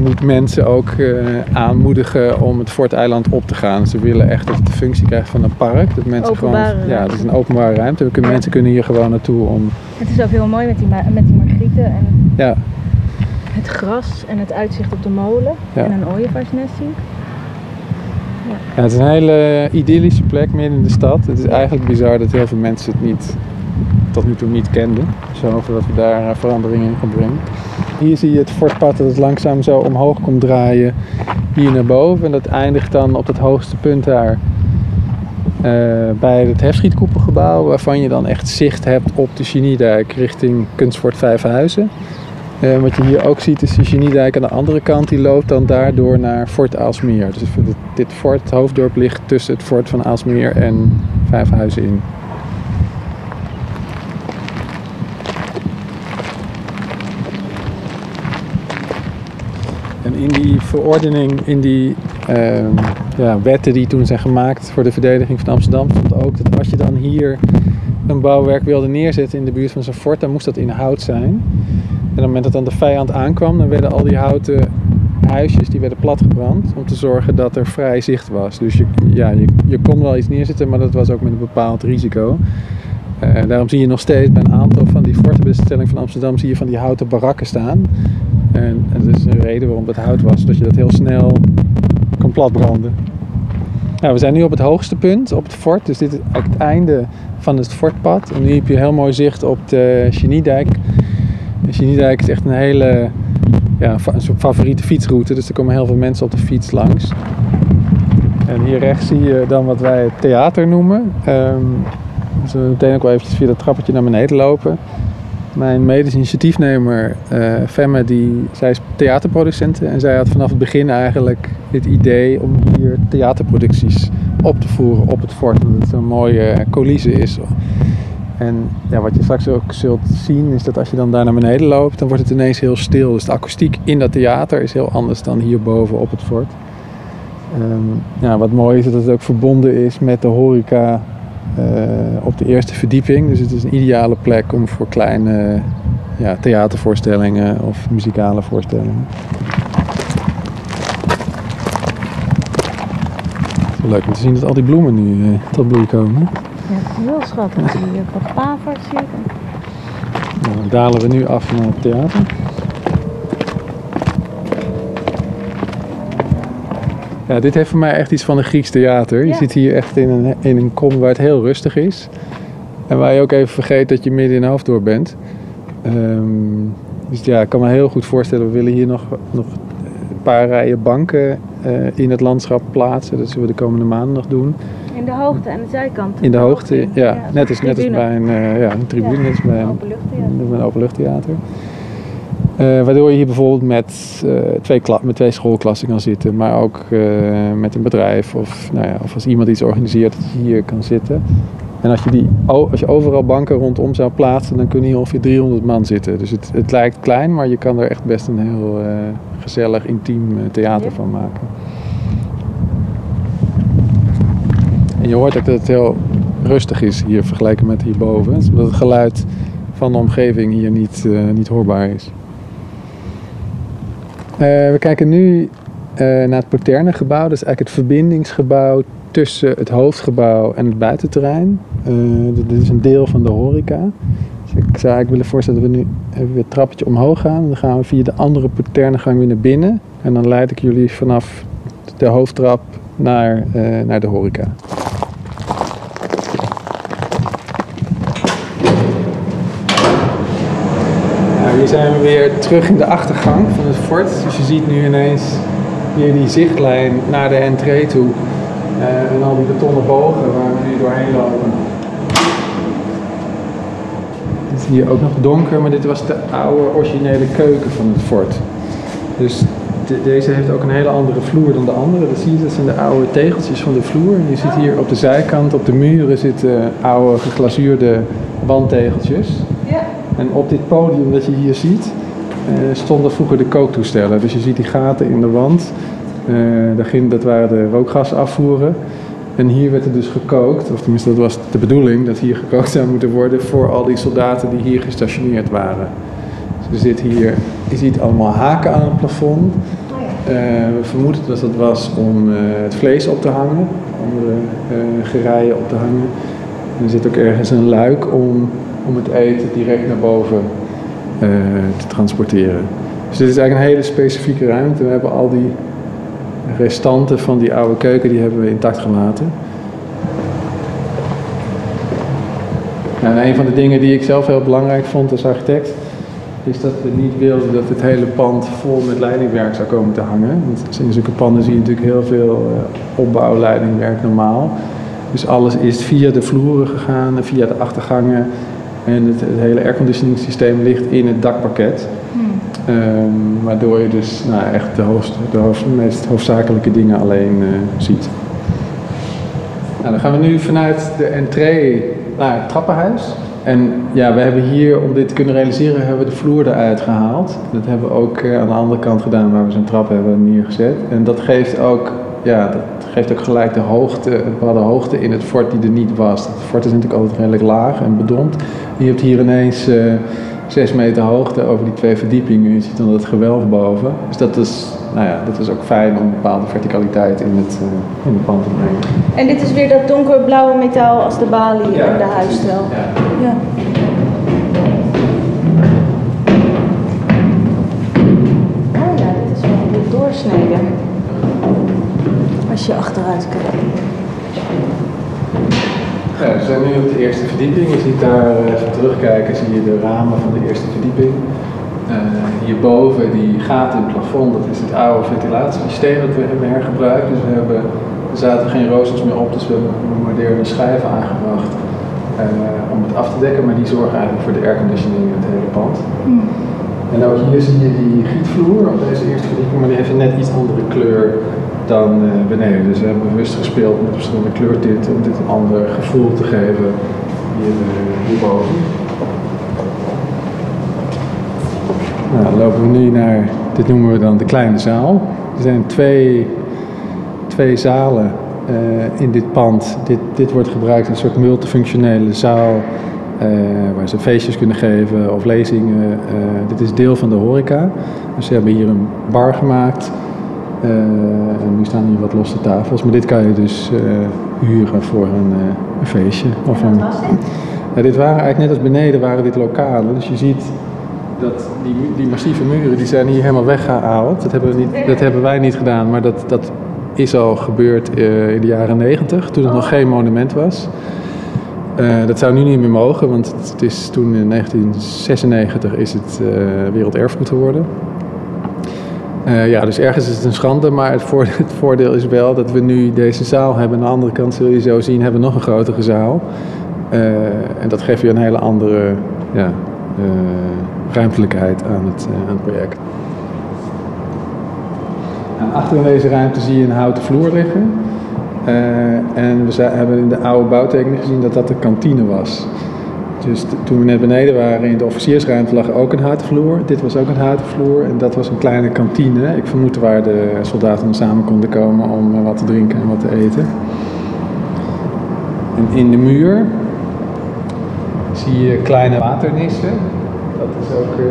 moet mensen ook uh, aanmoedigen om het forteiland op te gaan. Ze willen echt dat het de functie krijgt van een park. Dat mensen gewoon, ja, het is een openbare ruimte. We kunnen, Mensen kunnen hier gewoon naartoe om... Het is ook heel mooi met die, met die margrieten en ja. het gras en het uitzicht op de molen. En een ooievaarsnest zien. Het is een hele idyllische plek midden in de stad. Het is eigenlijk bizar dat heel veel mensen het niet, tot nu toe niet kenden. Zo dat we daar eh, verandering in gaan brengen. Hier zie je het fortpad dat het langzaam zo omhoog komt draaien. Hier naar boven. En dat eindigt dan op het hoogste punt daar. Uh, bij het hefschietkoepelgebouw. Waarvan je dan echt zicht hebt op de Geniedijk richting Kunstfort Vijfhuizen. Uh, wat je hier ook ziet is de Geniedijk aan de andere kant. Die loopt dan daardoor naar Fort Aalsmeer. Dus dit fort, het hoofddorp, ligt tussen het fort van Aalsmeer en Vijfhuizen in. En in die verordening, in die uh, ja, wetten die toen zijn gemaakt voor de verdediging van Amsterdam, stond ook dat als je dan hier een bouwwerk wilde neerzetten in de buurt van zo'n fort, dan moest dat in hout zijn. Het moment dat dan de vijand aankwam, dan werden al die houten huisjes die werden platgebrand om te zorgen dat er vrij zicht was. Dus je, ja, je, kon wel iets neerzetten, maar dat was ook met een bepaald risico. Uh, daarom zie je nog steeds bij een aantal van die fortenbestellingen van Amsterdam zie je van die houten barakken staan. En, dat is een reden waarom het hout was, dat je dat heel snel kan platbranden. Nou, we zijn nu op het hoogste punt, op het fort. Dus dit is het einde van het fortpad. En nu heb je heel mooi zicht op de Geniedijk. De Geniedijk is echt een hele ja, soort favoriete fietsroute. Dus er komen heel veel mensen op de fiets langs. En hier rechts zie je dan wat wij het theater noemen. Um, dus we meteen ook wel eventjes via dat trappetje naar beneden lopen. Mijn medisch initiatiefnemer uh, Femme, die, zij is theaterproducent en zij had vanaf het begin eigenlijk het idee om hier theaterproducties op te voeren op het fort. Omdat het een mooie coulisse is. En wat je straks ook zult zien is dat als je dan daar naar beneden loopt, dan wordt het ineens heel stil. Dus de akoestiek in dat theater is heel anders dan hierboven op het fort. Um, ja, wat mooi is dat het ook verbonden is met de horeca uh, op de eerste verdieping. Dus het is een ideale plek om voor kleine ja, theatervoorstellingen of muzikale voorstellingen. Leuk om te zien dat al die bloemen nu uh, tot bloei komen. Ja, heel schattig. Hier wat pavertjes. Nou, dan dalen we nu af naar het theater. Ja, dit heeft voor mij echt iets van een Grieks theater. Je zit hier echt in een, in een kom waar het heel rustig is. En waar je ook even vergeet dat je midden in Hoofddorp bent. Um, dus ja, ik kan me heel goed voorstellen, we willen hier nog, nog een paar rijen banken uh, in het landschap plaatsen. Dat zullen we de komende maanden nog doen. In de hoogte en de zijkant. In de hoogte, ja. ja net, als, net als bij een, uh, ja, een tribune, net als bij een, een openluchttheater. Uh, waardoor je hier bijvoorbeeld met, uh, twee met twee schoolklassen kan zitten, maar ook met een bedrijf of, nou ja, of als iemand iets organiseert dat je hier kan zitten. En als je, die, als je overal banken rondom zou plaatsen, dan kunnen hier ongeveer 300 man zitten. Dus het, het lijkt klein, maar je kan er echt best een heel gezellig, intiem theater van maken. En je hoort ook dat het heel rustig is hier vergeleken met hierboven. Omdat het geluid van de omgeving hier niet, niet hoorbaar is. Uh, we kijken nu uh, naar het Poterne gebouw. Dat is eigenlijk het verbindingsgebouw tussen het hoofdgebouw en het buitenterrein. Dit is een deel van de horeca. Dus ik zou eigenlijk willen voorstellen dat we nu even weer het trappetje omhoog gaan. Dan gaan we via de andere Poterne weer naar binnen. En dan leid ik jullie vanaf de hoofdtrap naar, naar de horeca. Hier zijn we weer terug in de achtergang van het fort. Dus je ziet nu ineens hier die zichtlijn naar de entree toe. Uh, en al die betonnen bogen waar we nu doorheen lopen. Het is hier ook nog donker, maar dit was de oude originele keuken van het fort. Dus deze heeft ook een hele andere vloer dan de andere. Dat zie je, dat zijn de oude tegeltjes van de vloer. En je ziet hier op de zijkant, op de muren, zitten oude geglazuurde wandtegeltjes. En op dit podium dat je hier ziet, uh, stonden vroeger de kooktoestellen. Dus je ziet die gaten in de wand. Uh, dat waren de rookgasafvoeren. En hier werd er dus gekookt, of tenminste dat was de bedoeling, dat hier gekookt zou moeten worden voor al die soldaten die hier gestationeerd waren. Dus er hier, je ziet allemaal haken aan het plafond. Uh, we vermoeden dat dat was om het vlees op te hangen, andere uh, gerijen op te hangen. En er zit ook ergens een luik om om het eten direct naar boven uh, te transporteren. Dus dit is eigenlijk een hele specifieke ruimte. We hebben al die restanten van die oude keuken, die hebben we intact gelaten. En een van de dingen die ik zelf heel belangrijk vond als architect, is dat we niet wilden dat het hele pand vol met leidingwerk zou komen te hangen. Want in zulke panden zie je natuurlijk heel veel uh, opbouwleidingwerk normaal. Dus alles is via de vloeren gegaan, via de achtergangen, en het, het hele airconditioning systeem ligt in het dakpakket. Hmm. Ehm, waardoor je dus nou, echt de, hoofd, de, hoofd, meest hoofdzakelijke dingen alleen ziet. Nou, dan gaan we nu vanuit de entree naar het trappenhuis. En ja, we hebben hier, om dit te kunnen realiseren, hebben we de vloer eruit gehaald. Dat hebben we ook aan de andere kant gedaan, waar we zo'n trap hebben neergezet. En dat geeft ook ja, dat geeft ook gelijk de hoogte, een bepaalde hoogte in het fort die er niet was. Het fort is natuurlijk altijd redelijk laag en bedompt. Je hebt hier ineens uh, zes meter hoogte over die twee verdiepingen. Je ziet dan dat gewelf boven. Dus dat is, nou ja, dat is ook fijn om een bepaalde verticaliteit in het, uh, in het pand te brengen. En dit is weer dat donkerblauwe metaal als de balie en de huisstijl. Ja. ja. Oh ja, dit is wel een doorsnede als je achteruit kijkt. Ja, we zijn nu op de eerste verdieping. Je ziet daar, uh, als we terugkijken, zie je de ramen van de eerste verdieping. Uh, hierboven, die gaten in het plafond, dat is het oude ventilatiesysteem dat we hebben hergebruikt. Dus we hebben, er zaten geen roosters meer op, dus we hebben moderne schijven aangebracht uh, om het af te dekken. Maar die zorgen eigenlijk voor de airconditioning in het hele pand. Hmm. En ook hier zie je die gietvloer op deze eerste verdieping, maar die heeft een net iets andere kleur dan uh, beneden. Dus we hebben bewust gespeeld met verschillende kleurtinten om dit een ander gevoel te geven hier, hierboven. Nou, dan lopen we nu naar, dit noemen we dan de kleine zaal. Er zijn twee, twee zalen uh, in dit pand. Dit, dit wordt gebruikt als een soort multifunctionele zaal waar ze feestjes kunnen geven of lezingen. dit is deel van de horeca. Dus ze hebben hier een bar gemaakt en nu staan hier wat losse tafels, maar dit kan je dus uh, huren voor een, uh, een feestje. Of een, dit waren eigenlijk net als beneden waren dit lokalen. Dus je ziet dat die, die massieve muren die zijn hier helemaal weggehaald. Dat hebben, we niet, dat hebben wij niet gedaan, maar dat, dat is al gebeurd in de jaren negentig, toen het nog geen monument was. dat zou nu niet meer mogen, want het is toen in 1996 is het werelderfgoed geworden. Uh, ja, dus ergens is het een schande, maar het, voordeel is wel dat we nu deze zaal hebben. Aan de andere kant zul je zo zien, hebben we nog een grotere zaal. Uh, en dat geeft je een hele andere ja, uh, ruimtelijkheid aan het, aan het project. En achter in deze ruimte zie je een houten vloer liggen. en we hebben in de oude bouwtekening gezien dat dat de kantine was. Dus toen we net beneden waren in de officiersruimte lag ook een houten vloer. Dit was ook een houten vloer en dat was een kleine kantine. Ik vermoed waar de soldaten samen konden komen om eh, wat te drinken en wat te eten. En in de muur zie je kleine waternissen. Dat is ook uh,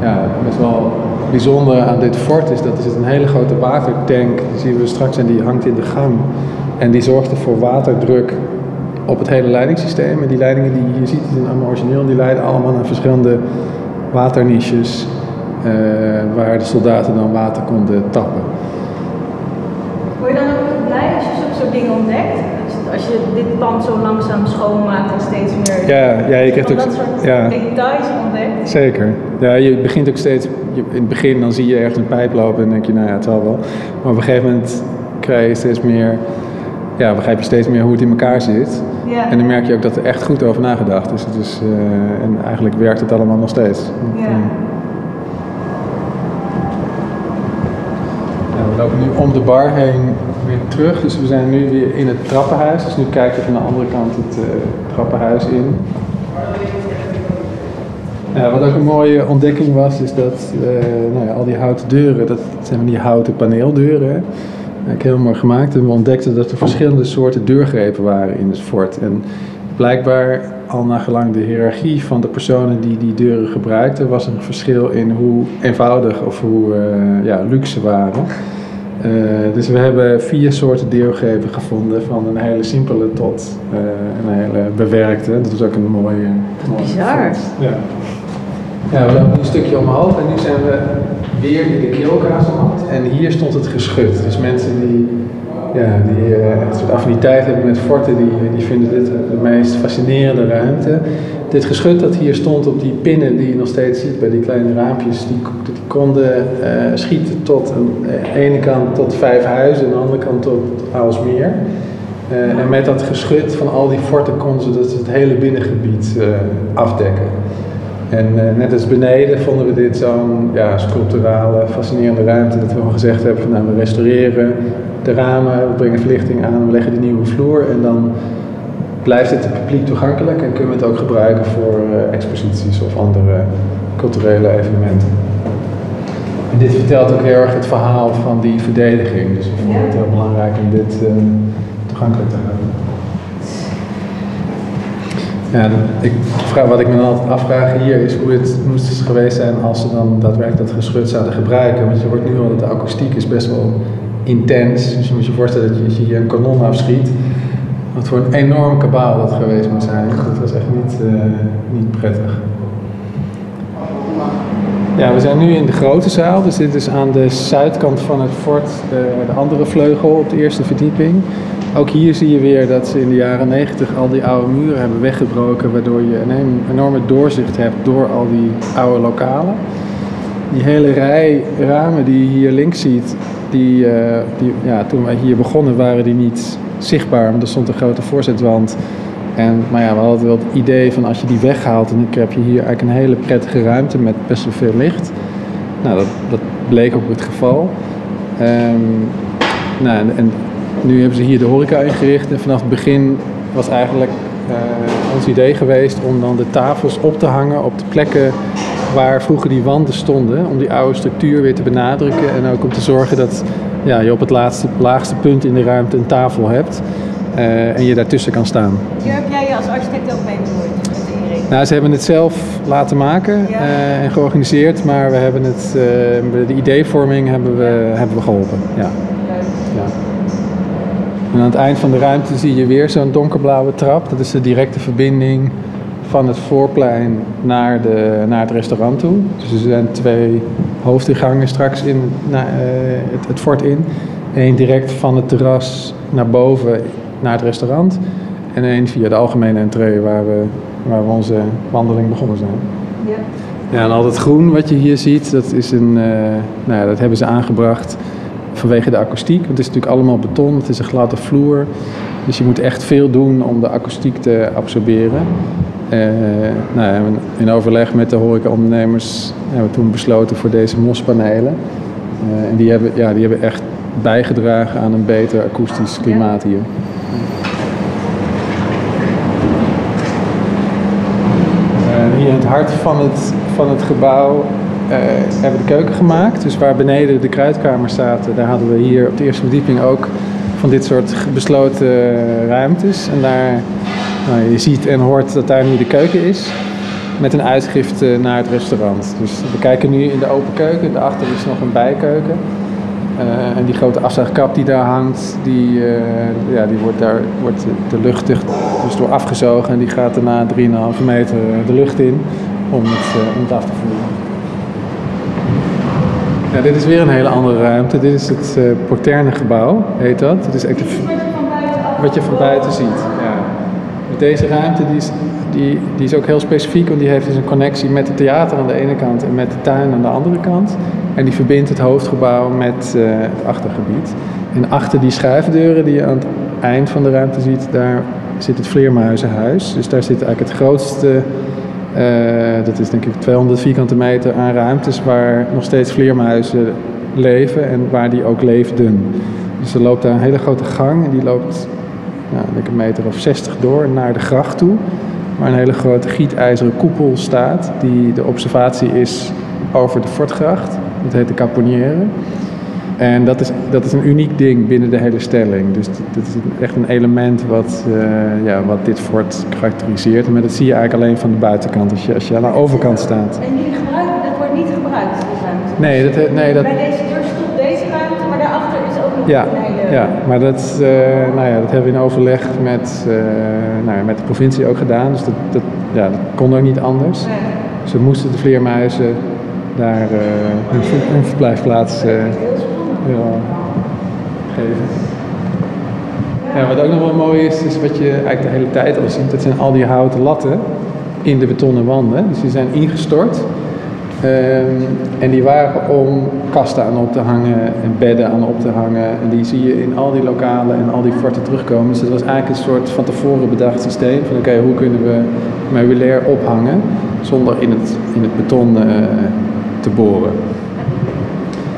ja, best wel bijzonder aan dit fort. Is dat er zit een hele grote watertank, die zien we straks en die hangt in de gang. En die zorgt er voor waterdruk op het hele leidingssysteem. En die leidingen die je ziet, zijn allemaal origineel. Die leiden allemaal naar verschillende waterniches. Uh, waar de soldaten dan water konden tappen. Word je dan ook blij als je zulke soort dingen ontdekt? Als je dit pand zo langzaam schoonmaakt en steeds meer. Ja, ja je krijgt ook. Dat soort ja. details ontdekt. Zeker. Ja, je begint ook steeds. in het begin dan zie je ergens een pijp lopen en denk je, nou ja, het zal wel. Maar op een gegeven moment krijg je steeds meer ja, begrijp je steeds meer hoe het in elkaar zit. Ja. En dan merk je ook dat er echt goed over nagedacht is. Dus, uh, en eigenlijk werkt het allemaal nog steeds. Ja. we lopen nu om de bar heen weer terug. Dus we zijn nu weer in het trappenhuis. Dus nu kijken we van de andere kant het uh, trappenhuis in. Ja, wat ook een mooie ontdekking was, is dat uh, nou ja, al die houten deuren, dat zijn die houten paneeldeuren ik heel mooi gemaakt. En we ontdekten dat er verschillende soorten deurgrepen waren in het fort. En blijkbaar, al naar gelang de hiërarchie van de personen die die deuren gebruikten, was er een verschil in hoe eenvoudig of hoe uh, ja, luxe waren. Uh, dus we hebben vier soorten deurgrepen gevonden, van een hele simpele tot uh, een hele bewerkte. Dat was ook een mooie. Bizar. Ja. ja, we lopen een stukje omhoog en nu zijn we weer in de keelkazemat. En hier stond het geschut. Dus mensen die, ja, die een soort affiniteit hebben met forten, die, die vinden dit de meest fascinerende ruimte. Dit geschut dat hier stond op die pinnen die je nog steeds ziet bij die kleine raampjes, die, die konden uh, schieten tot aan de eh, ene kant tot vijf huizen, aan de andere kant tot Aalsmeer. Uh, en met dat geschut van al die forten konden ze dus het hele binnengebied afdekken. En net als beneden vonden we dit zo'n ja, sculpturale, fascinerende ruimte. Dat we gewoon gezegd hebben van nou, we restaureren de ramen, we brengen verlichting aan, we leggen de nieuwe vloer. En dan blijft het publiek toegankelijk en kunnen we het ook gebruiken voor exposities of andere culturele evenementen. En dit vertelt ook heel erg het verhaal van die verdediging. Dus we vonden het heel belangrijk om dit uh, toegankelijk te houden. Ja, ik vraag, wat ik me altijd afvraag hier is hoe het moest geweest zijn als ze dan daadwerkelijk dat geschut zouden gebruiken. Want je hoort nu al dat de akoestiek is best wel intens. Dus je moet je voorstellen dat je, als je hier een kanon afschiet, wat voor een enorm kabaal dat geweest moet zijn. Dat was echt niet, uh, niet prettig. Ja, we zijn nu in de grote zaal. Dus dit is aan de zuidkant van het fort, de andere vleugel op de eerste verdieping. Ook hier zie je weer dat ze in de jaren 90 al die oude muren hebben weggebroken, waardoor je een enorme doorzicht hebt door al die oude lokalen. Die hele rij ramen die je hier links ziet, die, uh, die, ja, toen wij hier begonnen waren die niet zichtbaar, maar er stond een grote voorzetwand. En, maar ja, we hadden wel het idee van als je die weghaalt, dan heb je hier eigenlijk een hele prettige ruimte met best wel veel licht. Nou, dat, dat bleek ook het geval. Um, nou, en, nu hebben ze hier de horeca ingericht en vanaf het begin was eigenlijk uh, ons idee geweest om dan de tafels op te hangen op de plekken waar vroeger die wanden stonden, om die oude structuur weer te benadrukken en ook om te zorgen dat ja, je op het laatste, laagste punt in de ruimte een tafel hebt. Uh, en je daartussen kan staan. Hier heb jij je als architect ook mee bemoeid? Nou, ze hebben het zelf laten maken ja. uh, en georganiseerd, maar we hebben het, de ideevorming hebben we, hebben we geholpen. Ja. ja. En aan het eind van de ruimte zie je weer zo'n donkerblauwe trap. Dat is de directe verbinding van het voorplein naar, de, naar het restaurant toe. Dus er zijn twee hoofdingangen straks in, naar, het, het fort in. Eén direct van het terras naar boven naar het restaurant. En één via de algemene entree waar we, waar we onze wandeling begonnen zijn. Ja. Ja, en al dat groen wat je hier ziet, dat, is een, uh, nou ja, dat hebben ze aangebracht vanwege de akoestiek. Want het is natuurlijk allemaal beton, het is een gladde vloer. Dus je moet echt veel doen om de akoestiek te absorberen. Uh, nou ja, in overleg met de horecaondernemers hebben we toen besloten voor deze mospanelen. Uh, en die hebben, ja, die hebben echt bijgedragen aan een beter akoestisch klimaat hier. hier in het hart van het, van het gebouw hebben we de keuken gemaakt. Dus waar beneden de kruidkamer zaten, daar hadden we hier op de eerste verdieping ook van dit soort besloten ruimtes. En daar, nou, je ziet en hoort dat daar nu de keuken is. Met een uitgift naar het restaurant. Dus we kijken nu in de open keuken. Daarachter is nog een bijkeuken. En die grote afzuigkap die daar hangt, die, ja, die wordt daar wordt de lucht dus door afgezogen en die gaat daarna 3,5 meter de lucht in om het, om het af te voeren. Dit is weer een hele andere ruimte. Dit is het Porterne gebouw, heet dat. Dit is echt wat je van buiten ziet. Ja. Deze ruimte die is, die, die is ook heel specifiek, want die heeft dus een connectie met het theater aan de ene kant en met de tuin aan de andere kant. En die verbindt het hoofdgebouw met uh, het achtergebied. En achter die schuifdeuren die je aan het eind van de ruimte ziet, daar zit het Vleermuizenhuis. Dus daar zit eigenlijk het grootste, dat is denk ik 200 vierkante meter aan ruimtes waar nog steeds vleermuizen leven en waar die ook leefden. Dus er loopt daar een hele grote gang en die loopt nou, denk een meter of 60 door naar de gracht toe. Waar een hele grote gietijzeren koepel staat die de observatie is over de Fortgracht. Dat heet de Caponière. En dat is, dat is een uniek ding binnen de hele stelling. Dus dat is echt een element wat, uh, ja, wat dit fort karakteriseert. Maar dat zie je eigenlijk alleen van de buitenkant, als je, als je aan de overkant staat. En jullie gebruiken, dat wordt niet gebruikt, die ruimte? Nee, dat, nee, dat... Bij deze deur stopt deze ruimte, maar daarachter is ook nog ja, een hele... Ja, maar dat, uh, nou ja, dat hebben we in overleg met, uh, nou, met de provincie ook gedaan. Dus dat, dat, ja, dat kon ook niet anders. Nee. Ze moesten de vleermuizen daar hun, hun, verblijfplaats ja, geven. Ja, wat ook nog wel mooi is, is wat je eigenlijk de hele tijd al ziet. Dat zijn al die houten latten in de betonnen wanden. Dus die zijn ingestort. Um, en die waren om kasten aan op te hangen en bedden aan op te hangen. En die zie je in al die lokalen en al die forten terugkomen. Dus het was eigenlijk een soort van tevoren bedacht systeem. Van oké, hoe kunnen we meubilair ophangen zonder in het, in het beton te boren.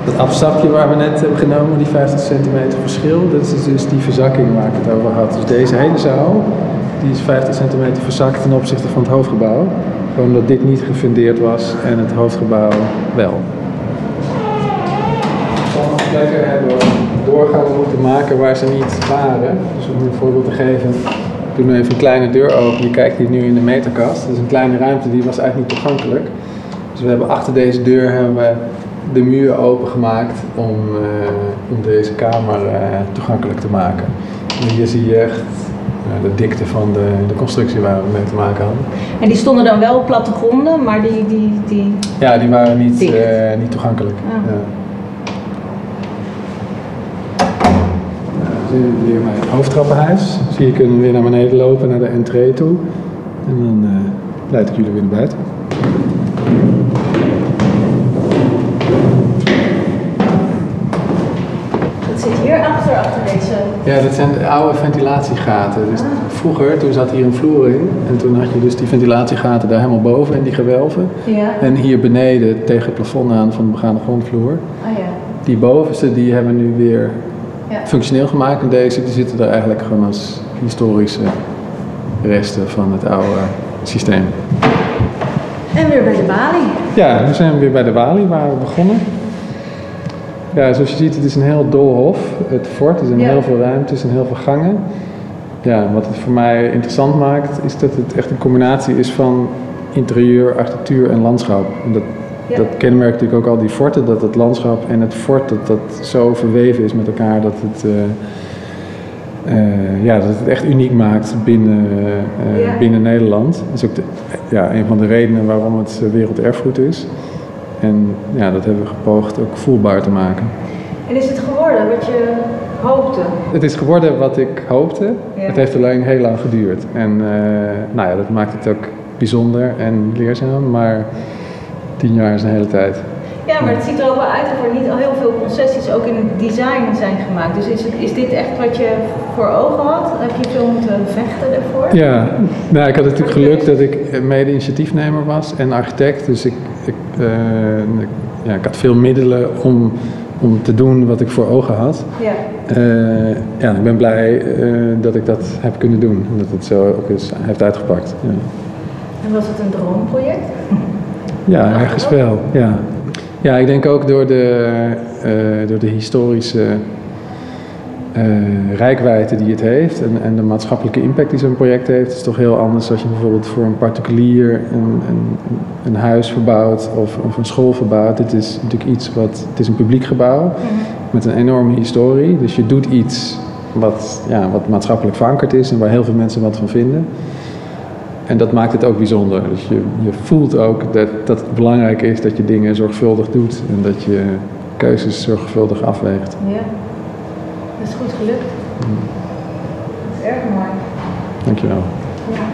Dat afzakje waar we net hebben genomen, die 50 centimeter verschil, dat is dus die verzakking waar ik het over had. Dus deze hele zaal, die is 50 centimeter verzakt ten opzichte van het hoofdgebouw. Gewoon dat dit niet gefundeerd was en het hoofdgebouw wel. Sommige plekken hebben we doorgangen moeten maken waar ze niet waren. Dus om een voorbeeld te geven, ik doe nu even een kleine deur open. Je kijkt hier nu in de meterkast. Dat is een kleine ruimte, die was eigenlijk niet toegankelijk. Dus we hebben achter deze deur hebben we de muur opengemaakt om, uh, om deze kamer uh, toegankelijk te maken. En hier zie je echt uh, de dikte van de, de constructie waar we mee te maken hadden. En die stonden dan wel op plattegronden, maar die... die, die... Ja, die waren niet, niet toegankelijk. Ah. Ja. Nou, hier mijn hoofdtrappenhuis. Zie je kunnen we weer naar beneden lopen, naar de entree toe. En dan leid ik jullie weer naar buiten. Ja, dat zijn de oude ventilatiegaten. Dus vroeger, toen zat hier een vloer in. En toen had je dus die ventilatiegaten daar helemaal boven in die gewelven. Ja. En hier beneden tegen het plafond aan van de begaande grondvloer. Oh ja. Die bovenste, die hebben we nu weer ja. functioneel gemaakt. En deze, die zitten er eigenlijk gewoon als historische resten van het oude systeem. En weer bij de Bali. Ja, nu zijn we weer bij de Wali waar we begonnen. Ja, zoals je ziet, het is een heel doolhof, het fort. Er zijn heel veel ruimtes en heel veel gangen. Ja, wat het voor mij interessant maakt, is dat het echt een combinatie is van interieur, architectuur en landschap. En dat, dat kenmerkt natuurlijk ook al die forten, dat het landschap en het fort dat dat zo verweven is met elkaar dat het, uh, uh, ja, dat het echt uniek maakt binnen, uh, binnen Nederland. Dat is ook de, ja, een van de redenen waarom het werelderfgoed is. En ja, dat hebben we gepoogd ook voelbaar te maken. En is het geworden wat je hoopte? Het is geworden wat ik hoopte. Het heeft alleen heel lang geduurd. En uh, nou ja, dat maakt het ook bijzonder en leerzaam, maar tien jaar is een hele tijd. Ja, maar het ziet er ook wel uit of er niet al heel veel concessies ook in het design zijn gemaakt. Dus is, het, is dit echt wat je voor ogen had? Heb je veel moeten vechten ervoor? Ja, nou, ik had natuurlijk geluk dat ik mede-initiatiefnemer was en architect. Dus ik, ik, uh, ja, ik had veel middelen om, om te doen wat ik voor ogen had. Ja, uh, ja ik ben blij uh, dat ik dat heb kunnen doen. En dat het zo ook is, heeft uitgepakt. Ja. En was het een droomproject? Ja, ergens wel. Ja. Ja, ik denk ook door de, door de historische uh, rijkwijde die het heeft en, en de maatschappelijke impact die zo'n project heeft, is toch heel anders als je bijvoorbeeld voor een particulier een, een, een huis verbouwt of, of, een school verbouwt. Dit is natuurlijk iets wat, het is een publiek gebouw mhm. met een enorme historie, dus je doet iets wat, ja, wat maatschappelijk verankerd is en waar heel veel mensen wat van vinden. En dat maakt het ook bijzonder. Dus je, je voelt ook dat, dat het belangrijk is dat je dingen zorgvuldig doet en dat je keuzes zorgvuldig afweegt. Ja, dat is goed gelukt. Dat is erg mooi. Dankjewel. Ja.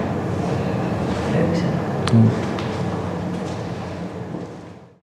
Leuk zo.